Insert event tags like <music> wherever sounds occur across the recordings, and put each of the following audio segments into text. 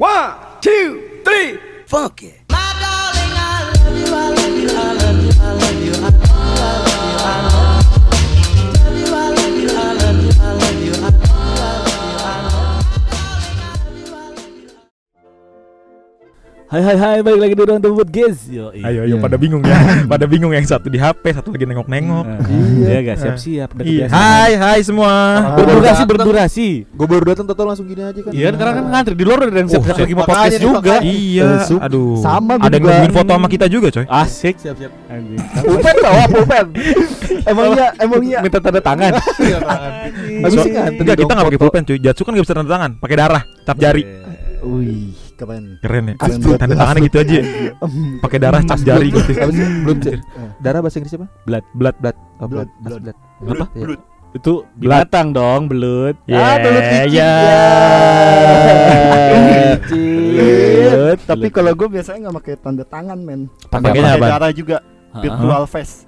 One, two, three, funky. My darling, I love you. I Hai hai hai balik lagi di ruang tebut guys Yo, Ayo ayo pada bingung ya. <laughs> pada bingung yang satu di HP, satu lagi nengok-nengok. Iya gak siap-siap Iya. Hai hai semua. Berdurasi berdurasi Gue baru datang total langsung gini aja kan. Iya karena kan ngantri di luar yang siap-siap Oh, lagi mau podcast juga. Iya, Eh, aduh. sama Ada yang nungguin foto sama kita juga, coy. Asik Siap-siap. Anjing. Upen tau apa Upen? <laughs> emangnya emangnya Minta tanda tangan Habis So- sih ngantri Enggak, kita enggak pakai pulpen, cuy. Jatsu kan enggak bisa tanda tangan, pakai darah, cap jari. Wih, keren. Keren ya. Keren Tanda banget. tangannya gitu aja. <laughs> Pakai darah, cap jari gitu. Apa sih? Belum cek. Darah bahasa Inggris apa? Blood Blood. Blood. Oh, Blood, blood. blood. Blood. Apa? Iya. Itu binatang dong belut Yeah, belut licin. ya. Belut Tapi kalau gue biasanya nggak pakai tanda tangan men. Pakainya Pakai apa? darah juga. Virtual face.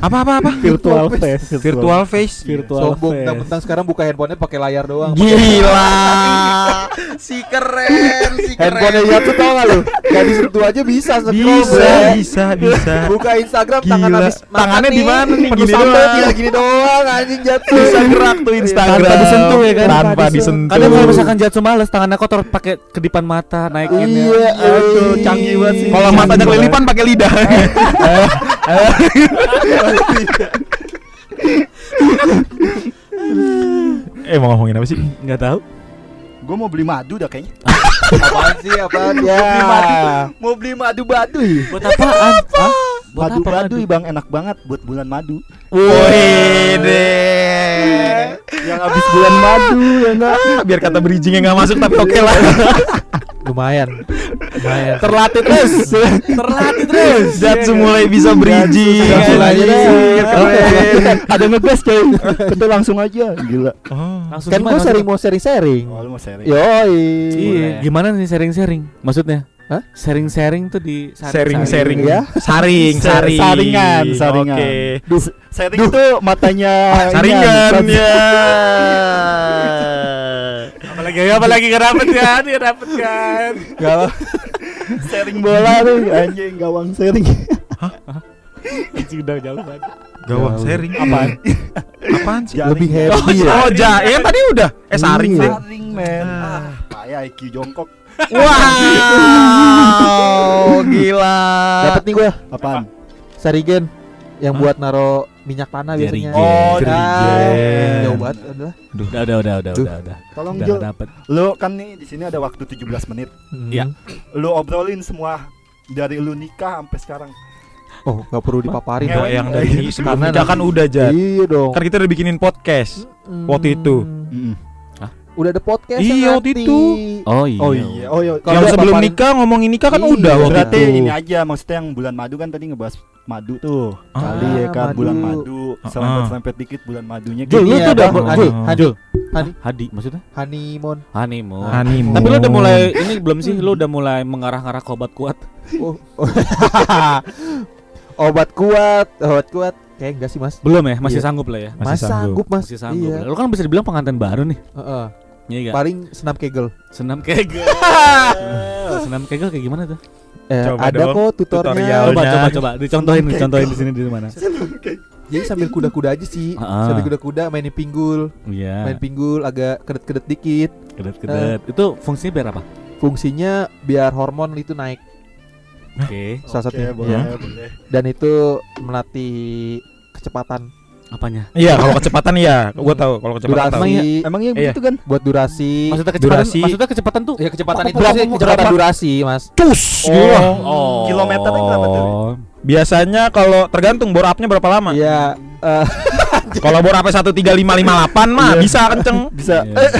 Apa apa apa? virtual face Virtual face. virtual Sombong face mentang-mentang sekarang buka handphonenya pakai layar doang. Gila. <laughs> si keren, si Handphonenya dia tuh tau gak lu? Gak disentuh aja bisa scroll, Bisa, bisa, bisa. Buka Instagram tangan Gila. habis makan Tangannya di mana nih? Penuh Gini sambal doang. tinggal gini doang anjing jatuh. Bisa gerak tuh Instagram. Tanpa disentuh ya kan? Tanpa disentuh. Kadang kalau misalkan jatuh males tangannya kotor pakai kedipan mata naikin ya. Iya, Aduh, iya. canggih banget sih. Kalau matanya kelilipan pakai lidah. <laughs> eh mau ngomongin apa sih? Enggak tahu. Gue mau beli madu dah kayaknya. <laughs> Apaan sih apaan ya? Mau beli madu badu. Buat apaan? <laughs> Hah? Buat Madu apa badu bang enak banget buat bulan madu. Wih deh. Yang habis bulan madu ya enggak. Biar kata bridgingnya nggak masuk tapi oke lah. <laughs> Lumayan. Lumayan. Terlatih terus. Terlatih terus. Jatsu mulai bisa bridging. Langsung aja deh. Anjir, keren. Ada ngegas coy. Kita langsung aja. Gila. Oh. Langsung Kan gue sering mau sharing-sharing. Oh, lu mau sharing. Yoi. Iya, gimana nih sharing-sharing? Maksudnya? Hah? Sharing-sharing tuh di Sharing-sharing Ya. Saring, Sa- saring. saringan, saringan. Oke. Duh, sharing itu matanya <laughs> Saringan ya. <laughs> Apalagi apalagi gak dapet kan? Gak dapet kan? Gak <laughs> sharing bola tuh anjing gawang sharing. Itu udah jauh banget. Gawang sharing. Apaan? Apaan sih? Jaring. Lebih Oh, happy ya. oh ja, eh tadi udah. Eh saring Iya. deh. Sharing men. Ah, kayak IQ jongkok. Wow, gila. Dapat nih gue Apaan? Sarigen yang Hah? buat naro minyak tanah biasanya. Jerigen. Oh, Jerigen. Jauh banget adalah. Udah, udah, udah, udah, Duh. udah, udah. Tolong Udah Jul. gak dapet. Lu kan nih di sini ada waktu 17 menit. Iya. Lu obrolin semua dari lu nikah sampai sekarang. Oh, nggak perlu dipaparin. Ngewe. yang dari <laughs> sebelum Karena nikah kan udah Jat. Iya dong. Kan kita udah bikinin podcast waktu itu. Mm. Udah ada podcast Iya, waktu itu. Oh iya. Oh iya. Oh iya. Kalau yang sebelum paparin- nikah ngomongin nikah kan Iya, udah waktu Berarti itu. ini aja maksudnya yang bulan madu kan tadi ngebahas madu tuh. Ah, Kali ya kan madu. bulan madu. Ah. Selempet-selempet dikit bulan madunya Jul, lu Iya, tuh udah Bang. mulai Jul, Ah. Hani. Hadi maksudnya? honeymoon. Honeymoon. Honeymoon. Tapi lu udah mulai ini belum sih? Lu udah mulai mengarah-ngarah ke obat kuat. Oh. <laughs> obat kuat, obat kuat. Kayak enggak sih, Mas? Belum ya? Masih Iya. sanggup lah ya. Masih Mas sanggup. sanggup, Mas. Masih sanggup. Iya. lah. Lu kan bisa dibilang pengantin baru nih. Heeh. Iya enggak? Paling senam kegel. Senam kegel. <laughs> Senam kegel kayak gimana tuh? Eh, Coba ada dong, kok tutornya. tutorial. Coba coba coba dicontohin dicontohin di sini di mana? Jadi sambil kuda-kuda aja sih. Ah. Sambil kuda-kuda mainin pinggul, Iya. main pinggul agak kedet-kedet dikit. Kedet-kedet. Itu fungsinya biar apa? Fungsinya biar hormon itu naik. Oke. Salah Oke, satunya. boleh, Ya. boleh. Dan itu melatih kecepatan, Apanya? Iya, kalau kecepatan iya, gua tahu kalau kecepatan tahu. durasi, Emangnya Iya. begitu kan? buat durasi. Maksudnya kecepatan Durasi. maksudnya kecepatan tuh ya kecepatan itu kok- kecepatan berapa? durasi, Mas. Cus, gitu lah. Oh. Kilometernya berapa tuh? Biasanya kalau tergantung bor up-nya berapa lama. Iya, eh, <laughs> <laughs> Kalau bor up 13558 mah Iya. bisa kenceng. Bisa. Iya.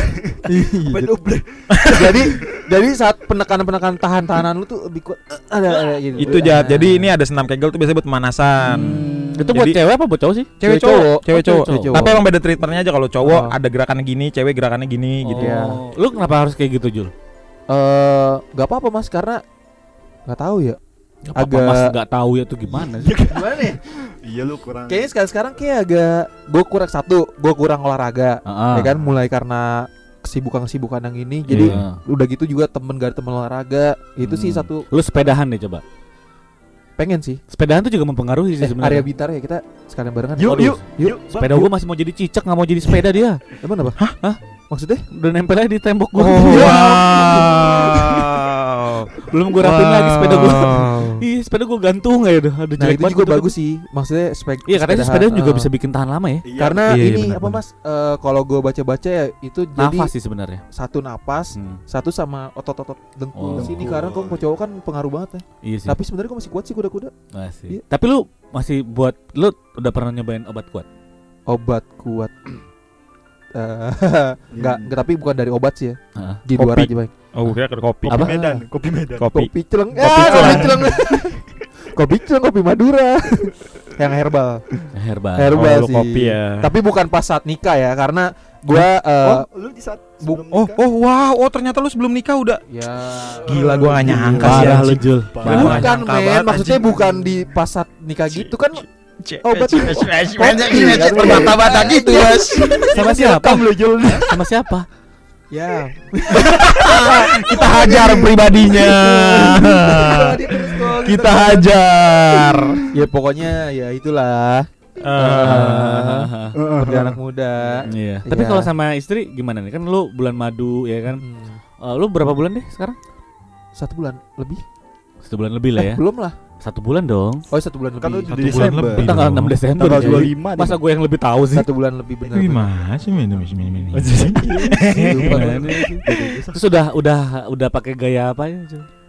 Main double. <laughs> jadi jadi saat penekanan-penekanan tahan-tahanan lu tuh lebih kuat. Eh, Ada, ada gitu. Itu Jat. Jadi ini ada senam kegel tuh biasanya buat pemanasan. Itu buat Jadi- cewek apa buat cowok sih? Cewek Cewek cowok, cowok. cewek Oh, cowok. cewek cowok. Tapi emang beda treatmentnya aja kalau cowok Oh. ada gerakannya gini, cewek gerakannya gini gitu. Iya. Oh. Lu kenapa harus kayak gitu, Jul? Eh, nggak apa-apa Mas karena nggak tahu ya. Gak Agak- Mas gak tahu ya tuh gimana sih. <laughs> Gimana nih? Iya lu kurang. Kayaknya sekarang sekarang kayak agak gue kurang satu, gue kurang olahraga. Heeh. Ya kan mulai karena kesibukan-kesibukan yang ini. Jadi Iya. udah gitu juga temen gak ada temen olahraga. Itu sih Hmm. satu Lu sepedahan deh coba. pengen sih. Sepedahan tuh juga mempengaruhi sih Eh, area sebenarnya. Bitar ya kita sekalian barengan. Yuk, Waduh. yuk, yuk. yuk. Sepeda gua masih mau jadi cicak nggak mau jadi sepeda dia. Emang apa? Hah? Maksudnya? Udah nempel aja di tembok gua. Oh, <laughs> Iya. wow. Belum gua rapin lagi sepeda. Wow. Ih, sepeda gua gantung aja udah. Aduh, Nah jelek itu banget juga bagus sih. Maksudnya spek. Iya, katanya sepeda juga bisa bikin tahan lama ya. Iya, Karena Iya, iya, ini apa mas? Eh, kalau gue baca-baca ya itu jadi Nafas sih sebenarnya. satu napas, Hmm. satu sama otot-otot dengkul Oh. sini karena kalau cowok kan pengaruh banget ya. Iya sih. Tapi sebenarnya gue masih kuat sih kuda-kuda. Masih. Iya. Tapi lu masih buat lu udah pernah nyobain obat kuat? Obat kuat. Eh, <laughs> Enggak, enggak tapi bukan dari obat sih ya. Heeh. Di luar Kopi. aja baik. Oh, kira ke kopi. Kopi Apa? Medan, kopi Medan. Kopi. Kopi celeng. Kopi Ah, celeng. kopi celeng. <laughs> kopi celeng, kopi Madura. <laughs> Yang herbal. Herbal. Herbal Oh, sih. kopi ya. Tapi bukan pas saat nikah ya karena gua eh, Oh, lu di saat bu- Oh, oh, wow. Oh, ternyata lu sebelum nikah udah. ya Gila gua gak nyangka sih. Parah lu. Jul. Bukan men, banget, maksudnya bukan di pas saat nikah gitu kan obat cek, cek, kan? Berbata-bata gitu, Mas. Sama siapa? <laughs> Sama siapa? ya Kita hajar pribadinya. Kita hajar. ya pokoknya ya itulah Ah. seperti anak muda Iya. Tapi Iya. kalau sama istri gimana nih? Kan lu bulan madu ya kan? Hmm, Eh, lu berapa bulan deh sekarang? satu bulan lebih Satu bulan lebih lah eh, ya. belum lah Satu bulan dong. oh satu bulan Kan lebih di Satu bulan Desember. lebih. Lu tanggal dong. 6 Desember. Tanggal ya. 25 nih. Masa gue yang lebih tahu sih? satu bulan lebih benar Gimana sih minum minum sih? Terus udah udah udah pakai gaya apa ya?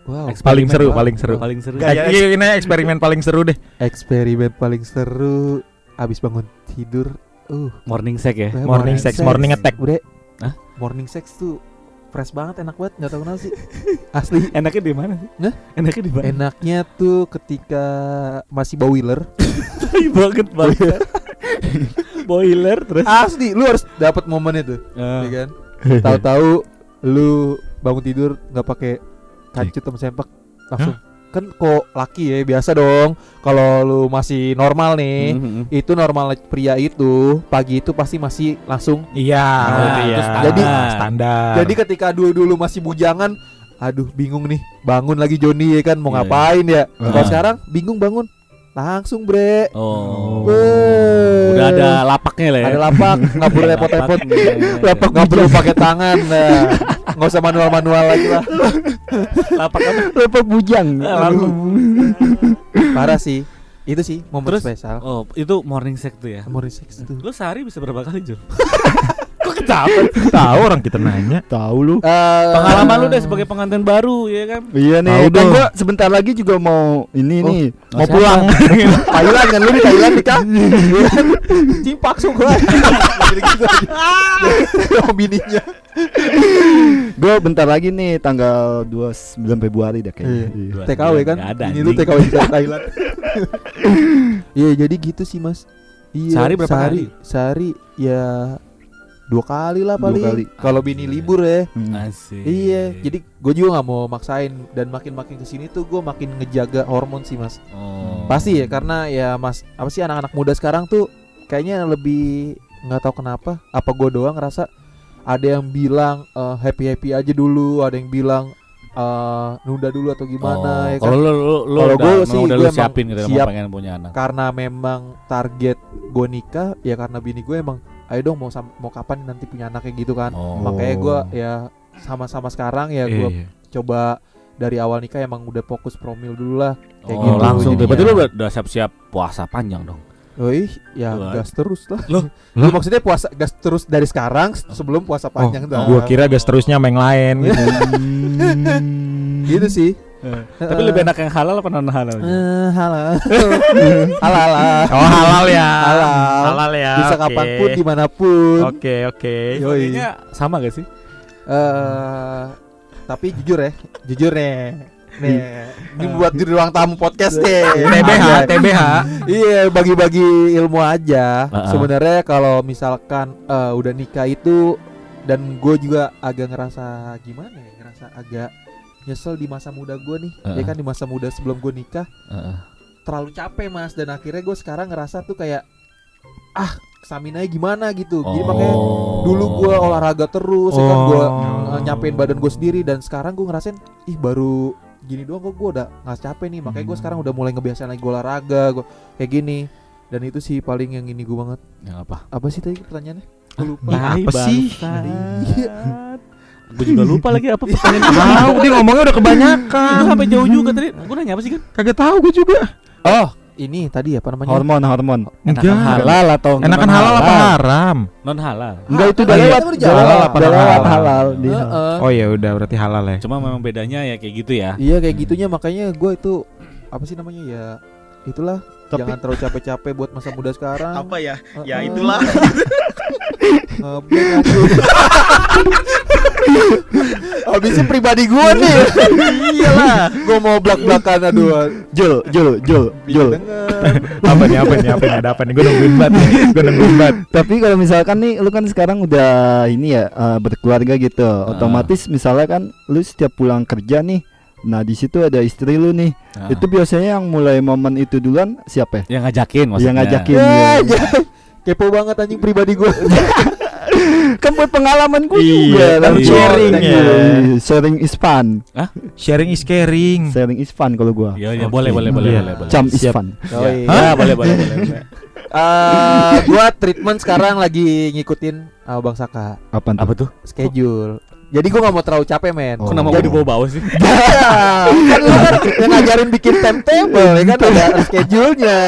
Wow Paling seru, apa? paling seru. Paling seru. Gaya- ini eksperimen paling seru deh. eksperimen paling seru abis bangun tidur uh Morning sex ya. Morning sex, morning attack. Bre. Hah? morning sex tuh fresh banget enak banget nggak tahu kenapa sih <laughs> asli Enaknya di mana sih? Hah? Enaknya di mana? enaknya tuh ketika masih boiler Enak banget banget. <laughs> Boiler terus. asli lu harus dapat momen itu ya kan <laughs> tahu-tahu lu bangun tidur nggak pakai kancut sama sempak langsung kan kok laki ya biasa dong kalau lu masih normal nih Mhm. itu normal pria itu pagi itu pasti masih langsung Iya, Nah, itu ya. standar. Jadi standar. jadi ketika dulu dulu masih bujangan aduh bingung nih bangun lagi Joni ya kan mau Iya, ngapain ya kalau Ah. sekarang bingung bangun langsung bre Oh. Udah ada lapaknya lah ya. ada lapak <laughs> nggak perlu repot-repot lapak nggak perlu pakai tangan nah. <laughs> nggak usah manual-manual lagi lah Lapak apa? lapak bujang Lalu. parah sih itu sih momen Terus? spesial Oh, itu morning sex tuh ya. Morning sex itu Lu sehari bisa berapa kali, Jul? <laughs> Ketawa? tahu orang kita nanya. Tahu lu. Eh, Pengalaman lu deh sebagai pengantin baru, ya kan? Iya Tahu nih, kan dong. gua sebentar lagi juga mau ini Oh, nih, oh, mau siapa? pulang. <laughs> Thailand kan lu di Thailand nikah. cimpak gua <laughs> gitu aja bininya Gua bentar lagi nih tanggal 29 Februari dah kayaknya. Iya. Iya. TKW kan ada, ini lu. TKW di Thailand <laughs> iya jadi gitu sih mas iya Sehari berapa sehari, kali? sehari ya dua kali lah Dua paling kali. kalau bini libur ya Hmm. Asik. Iya, jadi gue juga nggak mau maksain dan makin-makin ke sini tuh gue makin ngejaga hormon sih mas. Oh. Pasti ya karena ya mas apa sih anak-anak muda sekarang tuh kayaknya lebih nggak tahu kenapa. Apa gue doang ngerasa ada yang bilang happy happy aja dulu, ada yang bilang eh, nunda dulu atau gimana ya kan. Kalau lu lu Kalau udah, sih, udah gua lu emang siapin gitu siap. mau pengen punya anak. Karena memang target gue nikah ya karena bini gue emang ayo dong mau mau kapan nanti punya anak kayak gitu kan. Oh. Makanya gue ya sama-sama sekarang ya gue Iya. coba dari awal nikah emang udah fokus promil dulu lah kayak oh, gitu langsung tuh. jadinya. Berarti lu udah, siap-siap puasa panjang dong. Oi, ya Wah. gas terus lah. Loh? Lu <laughs> maksudnya puasa gas terus dari sekarang sebelum puasa panjang tuh. Gua kira gas terusnya main lain gitu. <laughs> gitu sih. Tapi lebih enak yang halal apa non halal? Eh, halal. <laughs> halal. halal. Oh, halal ya. Halal. Halal ya. Bisa oke. kapan pun di mana pun. Oke, oke. Yoi. Kayaknya sama gak sih? Eh, tapi jujur ya, jujur nih. Nih, ini buat di ruang tamu podcast nih. TBH, TBH. Iya, bagi-bagi ilmu aja. Uh-uh. Sebenarnya kalau misalkan eh, udah nikah itu dan gue juga agak ngerasa gimana ya, ngerasa agak nyesel di masa muda gue nih. Ya Uh-uh. kan di masa muda sebelum gue nikah Heeh. terlalu capek mas dan akhirnya gue sekarang ngerasa tuh kayak ah stamina gimana gitu. Jadi Oh. makanya dulu gua olahraga terus, ya kan gua Oh. uh, nyampein badan gue sendiri dan sekarang gue ngerasain ih baru gini doang kok gue udah nggak capek nih makanya gue Hmm. sekarang udah mulai ngebiasain lagi gua olahraga gua kayak gini dan itu sih paling yang ini gue banget Yang apa? apa sih tadi pertanyaannya gue lupa Nah, apa sih? Gue juga lupa lagi apa pertanyaannya. <laughs> Tahu dia ngomongnya udah kebanyakan. sampai jauh juga tadi. Gue nanya apa sih kan? Kagak tahu gue juga. oh ini tadi apa namanya Hormon, hormon. Enakan Enggak. halal atau Enakan non halal apa haram? Non halal. Enggak itu udah tadi lewat, udah lewat, Halal udah apa lewat halal? halal. Halal. Oh ya udah berarti halal ya. Cuma memang bedanya ya kayak gitu ya. iya kayak gitunya makanya gue itu apa sih namanya ya itulah Tapi- jangan terlalu capek-capek buat masa muda sekarang Apa ya? Heeh. Ya itulah. <laughs> <laughs> Habisnya pribadi gue nih. Iyalah, gue mau blak-blakan aduh. Jul, Jul, Jul, Jul. Denger. apa nih apa nih apa nih ada apa nih? Gue nungguin banget nih. Gue nungguin banget. Tapi kalau misalkan nih lu kan sekarang udah ini ya eh, berkeluarga gitu. Otomatis misalnya kan lu setiap pulang kerja nih Nah di situ ada istri lu nih. Nah, Itu biasanya yang mulai momen itu duluan siapa ya? yang ngajakin maksudnya. Yang ngajakin. Ya, Iya. jangan. Kepo banget anjing pribadi gue. <laughs> kan buat pengalaman gue Iya, juga. kan Iya. sharing ya. Iya, Sharing is fun. Sharing is caring. Sharing is fun kalau gua. Iya, iya, Oke. boleh, boleh, boleh, Iya. boleh, boleh. Cam is fun. Oh, Ya. iya. Boleh, boleh, boleh, boleh. Eh, gua treatment sekarang lagi ngikutin uh, Bang Saka Apa Apa tuh? schedule. Jadi gua nggak mau terlalu capek men. Oh. Kenapa gue dibawa-bawa sih? <laughs> Ya, kan lu kan yang ngajarin bikin timetable ya kan ada schedule-nya.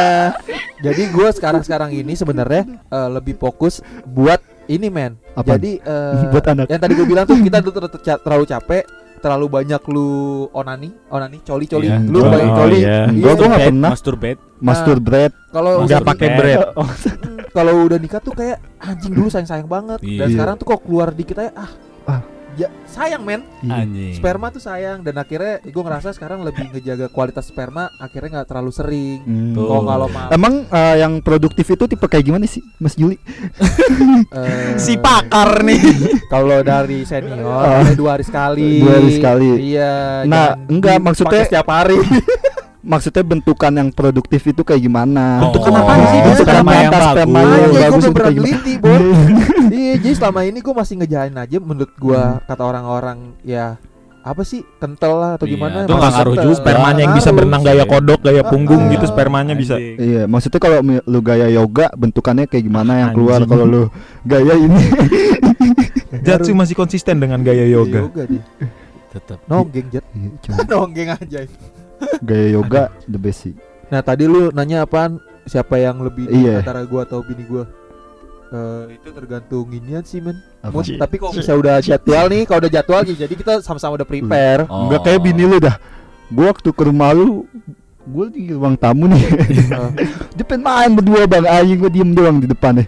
Jadi gua sekarang-sekarang ini sebenarnya eh, lebih fokus buat ini men. Apaan? Jadi eh, <laughs> Buat anak. yang tadi gue bilang tuh kita tuh ter- ter- terlalu capek, terlalu banyak lu onani, onani, coli coli. Iya. Lu Oh, banyak oh, coli. iya. Gua gua nggak Masturbate, pernah Masturbate. masturbate. Kalau Enggak pakai bread. <laughs> kalau udah nikah tuh kayak anjing dulu sayang-sayang banget. Dan Iya. sekarang tuh kok keluar dikit aja ah. Ah. Ya, sayang men. Anjing. Sperma tuh sayang dan akhirnya gue ngerasa sekarang lebih ngejaga kualitas sperma akhirnya nggak terlalu sering. Hmm. Kalau kalau Emang eh, yang produktif itu tipe kayak gimana sih, Mas Juli? eh, Si pakar nih. <laughs> Kalau dari senior ada dua hari sekali. Dua hari sekali. Iya. Nah, enggak, maksudnya- setiap hari. <laughs> Maksudnya bentukan yang produktif itu kayak gimana? Bentukan Oh. apaan sih? Dia sperma yang bagus. sperma yang gue bagus. <laughs> Iya, jadi selama ini gue masih ngejalan aja menurut gua kata orang-orang ya apa sih kental lah atau Iya, gimana? itu nggak ngaruh juga. Spermanya yang bisa berenang gaya kodok, gaya punggung Ah, gitu spermanya bisa. Iya, maksudnya kalau lu gaya yoga bentukannya kayak gimana yang keluar kalau lu gaya ini? <laughs> Jatsu masih konsisten dengan gaya yoga. Yoga dia. Tetep. Nonggeng jet. Iya, <laughs> Nonggeng aja. Gaya yoga the best sih. Nah, tadi lu nanya apaan? Siapa yang lebih Iya. antara gua atau bini gua? Eh, itu tergantung inian sih men. Mood, tapi kalau bisa udah jadwal nih, kalau udah jadwal jadi kita sama-sama udah prepare. Oh. Enggak kayak bini lu dah. Gua waktu ke rumah lu Gue di ruang tamu nih <laughs> Dia pengen main berdua bang Anjing gue diem doang di depan nih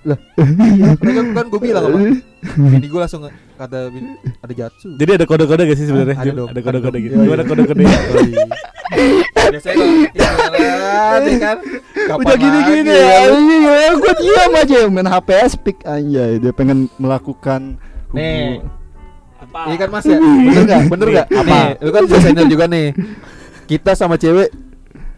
iya, <laughs> kan, kan gue bilang apa? <laughs> Bini gue langsung bini, ada jatsu. Jadi ada kode-kode gak sih sebenarnya? Ada dong, Ada kode-kode ada gitu. Gimana kode-kode? Biasanya kalau tiduran, ya kan. Kapan Udah gini-gini ya ya Gue diam aja Main HP speak Anjay Dia pengen melakukan Nih, Apa? Iya kan Mas ya? Bener gak? Bener gak? Apa? Nih, lu kan desainer juga nih. Kita sama cewek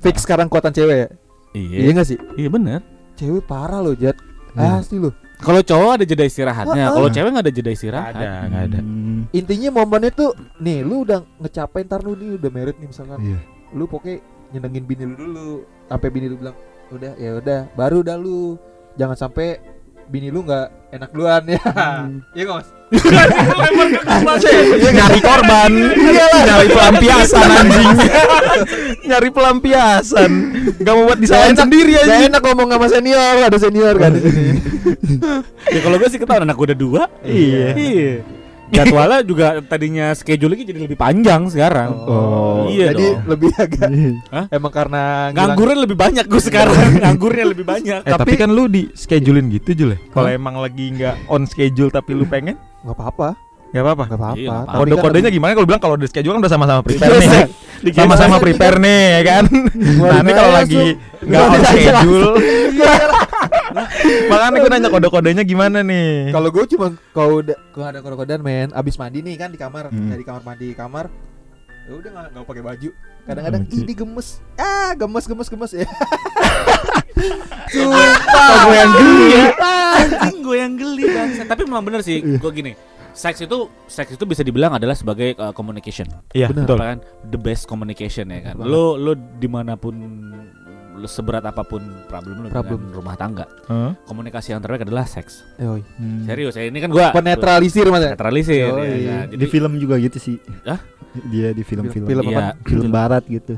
fix sekarang kuatan cewek ya? Iya Iya. gak sih? Iya bener. Cewek parah loh, Jat. Iya. Asli loh. Kalau cowok ada jeda istirahatnya, Ah, kalau cewek nggak ada jeda istirahat. Ada, nggak ada. Hmm, Intinya momennya tuh nih, lu udah ngecapain ntar lu nih udah merit nih misalkan. Iya Lu pokoknya nyenengin bini lu dulu. Sampai bini lu bilang, "Udah, ya udah, baru dah lu." Jangan sampai bini lu nggak enak duluan ya. <laughs> Iya nggak, Mas? <laughs> nyari korban nyari pelampiasan <laughs> anjing nyari pelampiasan gak mau buat disalahin sendiri Gak aja enak ngomong sama senior, ada senior kan di sini. Ya kalau gue sih ketahuan anak gue udah dua. Iya. Iya. Jadwalnya juga tadinya schedule jadi lebih panjang sekarang. Oh. Iya Jadi dong. lebih agak Hah? emang karena Nganggurnya lebih banyak gue sekarang. Nganggurnya lebih banyak. Eh, tapi, kan lu di schedulein gitu Jul ya Kalau emang lagi nggak on schedule tapi lu pengen nggak apa-apa, nggak apa-apa nggak apa-apa. Iya. Tapi kan Kode-kodenya lebih- gimana kalau bilang kalau udah schedule kan udah sama-sama prepare Iya, nih Dikit. sama-sama Iya, prepare nih ya kan nah ini kalau lagi nggak on schedule makanya gue nanya kode-kodenya gimana nih Kalau gue cuma kalau udah kalau ada kode-kodean men, abis mandi nih kan di kamar, Hmm. dari kamar mandi kamar. Ya udah nggak nggak pakai baju. Kadang-kadang Oke. ini gemes. Ah, gemes gemes gemes ya. <laughs> Sumpah gue yang geli ya. Anjing gue yang geli bangsa. Tapi memang bener sih, gue gini. Seks itu seks itu bisa dibilang adalah sebagai uh, communication. Iya, betul. Kan the best communication ya kan. Lo lo di mana pun seberat apa pun problem lo Problem. dengan rumah tangga, Hah? komunikasi yang terbaik adalah seks. Yoi. Hmm. Serius ya ini kan gua Penetralisir mas ya? netralisir Yoi. ya kan. di film juga gitu sih. Hah? Dia di film-film. Film Film, Iya. barat gitu.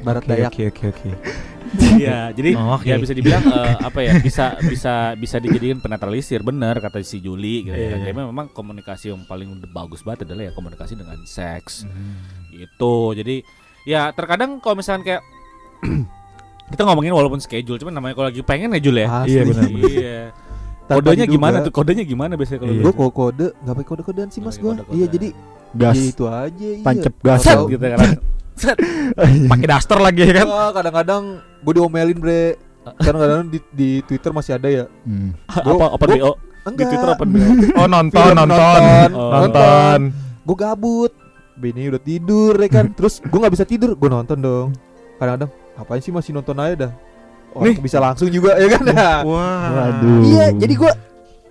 Barat Oke, Dayak. Oke, oke, oke. <laughs> Iya, jadi Oh, oke. ya bisa dibilang eh, apa ya bisa bisa bisa dijadiin penetralisir bener kata si Juli gitu ya. iya. Jadi memang komunikasi yang paling bagus banget adalah ya komunikasi dengan seks. Hmm. Gitu. Jadi ya terkadang kalau misalkan kayak <clears throat> kita ngomongin walaupun schedule, cuman namanya kalau lagi pengen ya Jul ya. Asli. Iya, benar. Iya. Kodenya gimana tuh? Kodenya gimana biasanya kalau Iya. Gue kode kode nggak pakai kode kodean sih mas gue. Iya jadi Gas. ya itu aja. Iya. Tancep gas. Gitu kan. <laughs> Pakai daster lagi ya kan? Kadang-kadang gue diomelin bre. Kadang-kadang di, di Twitter masih ada ya. Hmm. apa open gua- BO? Enggak. Di Twitter open BO. <laughs> Oh, nonton, Film nonton. Oh. Nonton. Gue gabut. Bini udah tidur ya kan. <laughs> Terus gue nggak bisa tidur. Gue nonton dong. Kadang-kadang apain sih masih nonton aja dah. Orang bisa langsung juga ya kan. Wah. Waduh. Iya, jadi gua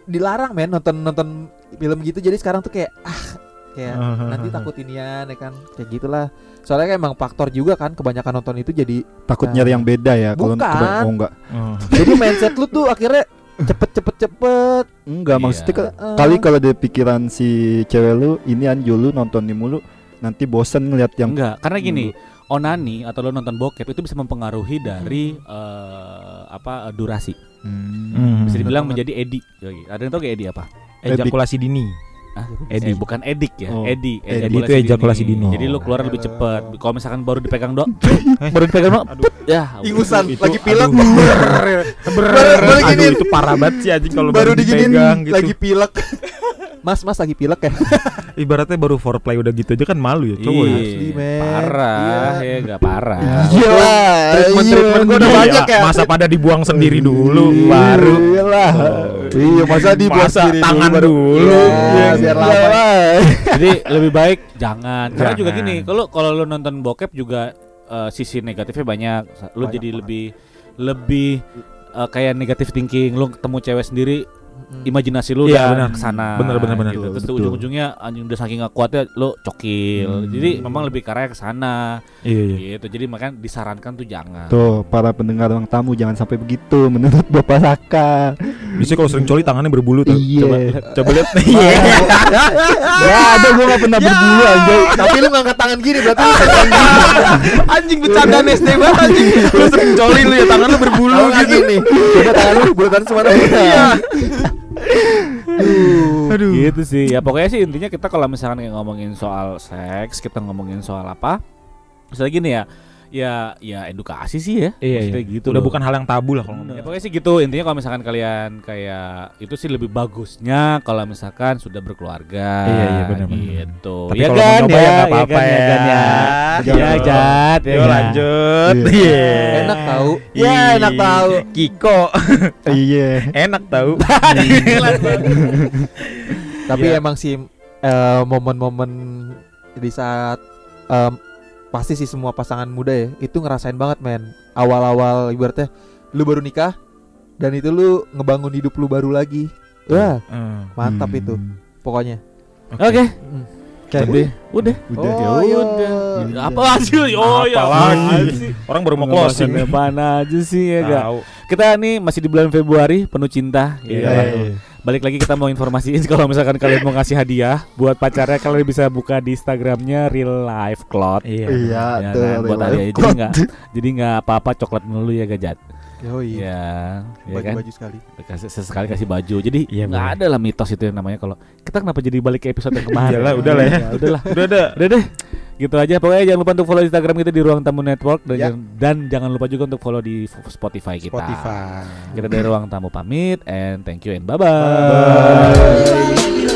dilarang men nonton nonton film gitu. Jadi sekarang tuh kayak ah kayak nanti takut inian ya kan. Kayak gitulah. Soalnya kan emang faktor juga kan kebanyakan nonton itu jadi Takut nyari yang beda ya kalau Bukan. keba- oh enggak. Oh. jadi mindset lu tuh akhirnya cepet cepet cepet. Enggak Iya. maksudnya ke- Heeh. kali kalau di pikiran si cewek lu ini anjul lu nontonin mulu nanti bosen ngeliat yang Enggak, karena gini, onani atau lo nonton bokep itu bisa mempengaruhi dari eh, apa durasi. Hmm. Bisa dibilang menjadi edi. Yoi. Ada yang tahu gak edi apa? Ejakulasi dini. Ah, Edi. eh, bukan edik ya, Oh. edi. Edi itu ejakulasi dini. Jadi lo keluar lebih cepat. Kalau misalkan baru dipegang dok, <laughs> baru dipegang dok, ya. Ingusan Itu- lagi pilek. Aduh, giniin. itu parah banget sih anjing kalau baru dipegang gitu. lagi pilek. Mas, mas lagi pilek ya? <laughs> Ibaratnya baru foreplay udah gitu aja kan malu ya cowok ya. Iya, Asli, men. parah Iya. ya, gak parah. Iya lah. Treatment-treatment gua udah Iya, banyak ya. Masa pada dibuang sendiri dulu baru Iyalah. Iya, masa dibuat Masa sendiri tangan dulu. Iya, biar lama. Jadi lebih baik jangan. Karena juga gini, kalau kalau lo nonton bokep juga eh, sisi negatifnya banyak. Lo Banyak jadi banget. lebih lebih eh, kayak negatif thinking. Lo ketemu cewek sendiri, imajinasi lu Iya, udah ke sana. Benar, benar, benar. Gitu. Terus ujung-ujungnya anjing udah saking gak kuatnya lo cokil. Hmm. Jadi memang lebih ke arah ke sana. Iya iya. Gitu. Jadi makanya disarankan tuh jangan. Tuh para pendengar ruang tamu jangan sampai begitu menurut Bapak Saka. Bisa kalau sering coli tangannya berbulu tuh. Iya. Coba coba lihat. <laughs> Iya. Gak ada gue gak pernah berbulu aja. Tapi lu ngangkat tangan gini berarti lu <laughs> anjing bercandaan SD banget anjing. Lu sering coli lu ya tangan lu berbulu Lu gitu. gini. Coba tangan lu bulatan semana. Iya. <laughs> Aduh. Gitu sih. Ya pokoknya sih intinya kita kalau misalkan kayak ngomongin soal seks, kita ngomongin soal apa? Misalnya gini ya. Ya ya edukasi sih ya. Iya, Maksudnya iya. gitu. Udah loh. bukan hal yang tabu lah kalau Ya, pokoknya sih gitu intinya kalau misalkan kalian kayak itu sih lebih bagusnya kalau misalkan sudah berkeluarga Iya, iya, benar-benar. gitu Tapi ya kalau kan mau nyoba ya ya nggak apa-apa kan, ya. kan, ya ya Jat ya Yo kan? lanjut. Iya. Iya. Enak tahu. Iya, enak tahu. Kiko. Iya. <laughs> Enak tahu. <laughs> Tapi Iya. emang sih eh, momen-momen di saat em, pasti sih semua pasangan muda ya itu ngerasain banget men. Awal-awal ibaratnya lu baru nikah dan itu lu ngebangun hidup lu baru lagi. Wah, Hmm. mantap Hmm. itu pokoknya. oke Hmm. Udah, udah Udah. Oh, ya iya. udah apa lagi oh ya lagi? Orang baru mau closing. mana aja sih ya gak kita nih masih di bulan Februari penuh cinta Iya. ya kan? Balik lagi kita mau informasiin kalau misalkan kalian mau ngasih hadiah buat pacarnya kalian bisa buka di Instagramnya Real Life Cloud Iya. Iya, ya tuh. kan, buat hadiah jadi nggak jadi nggak apa-apa coklat melulu ya gajat Oh iya. ya ya kan Baju-baju sekali. kasih sesekali kasih baju jadi Iya, nggak ada lah mitos itu yang namanya kalau kita kenapa jadi balik ke episode yang <laughs> kemarin Iyalah, udah lah ya. udahlah Udah ada. udah deh gitu aja pokoknya jangan lupa untuk follow Instagram kita di ruang tamu network dan, Ya. jangan, dan jangan lupa juga untuk follow di Spotify kita Spotify. kita dari ruang tamu pamit and thank you and bye bye, Bye.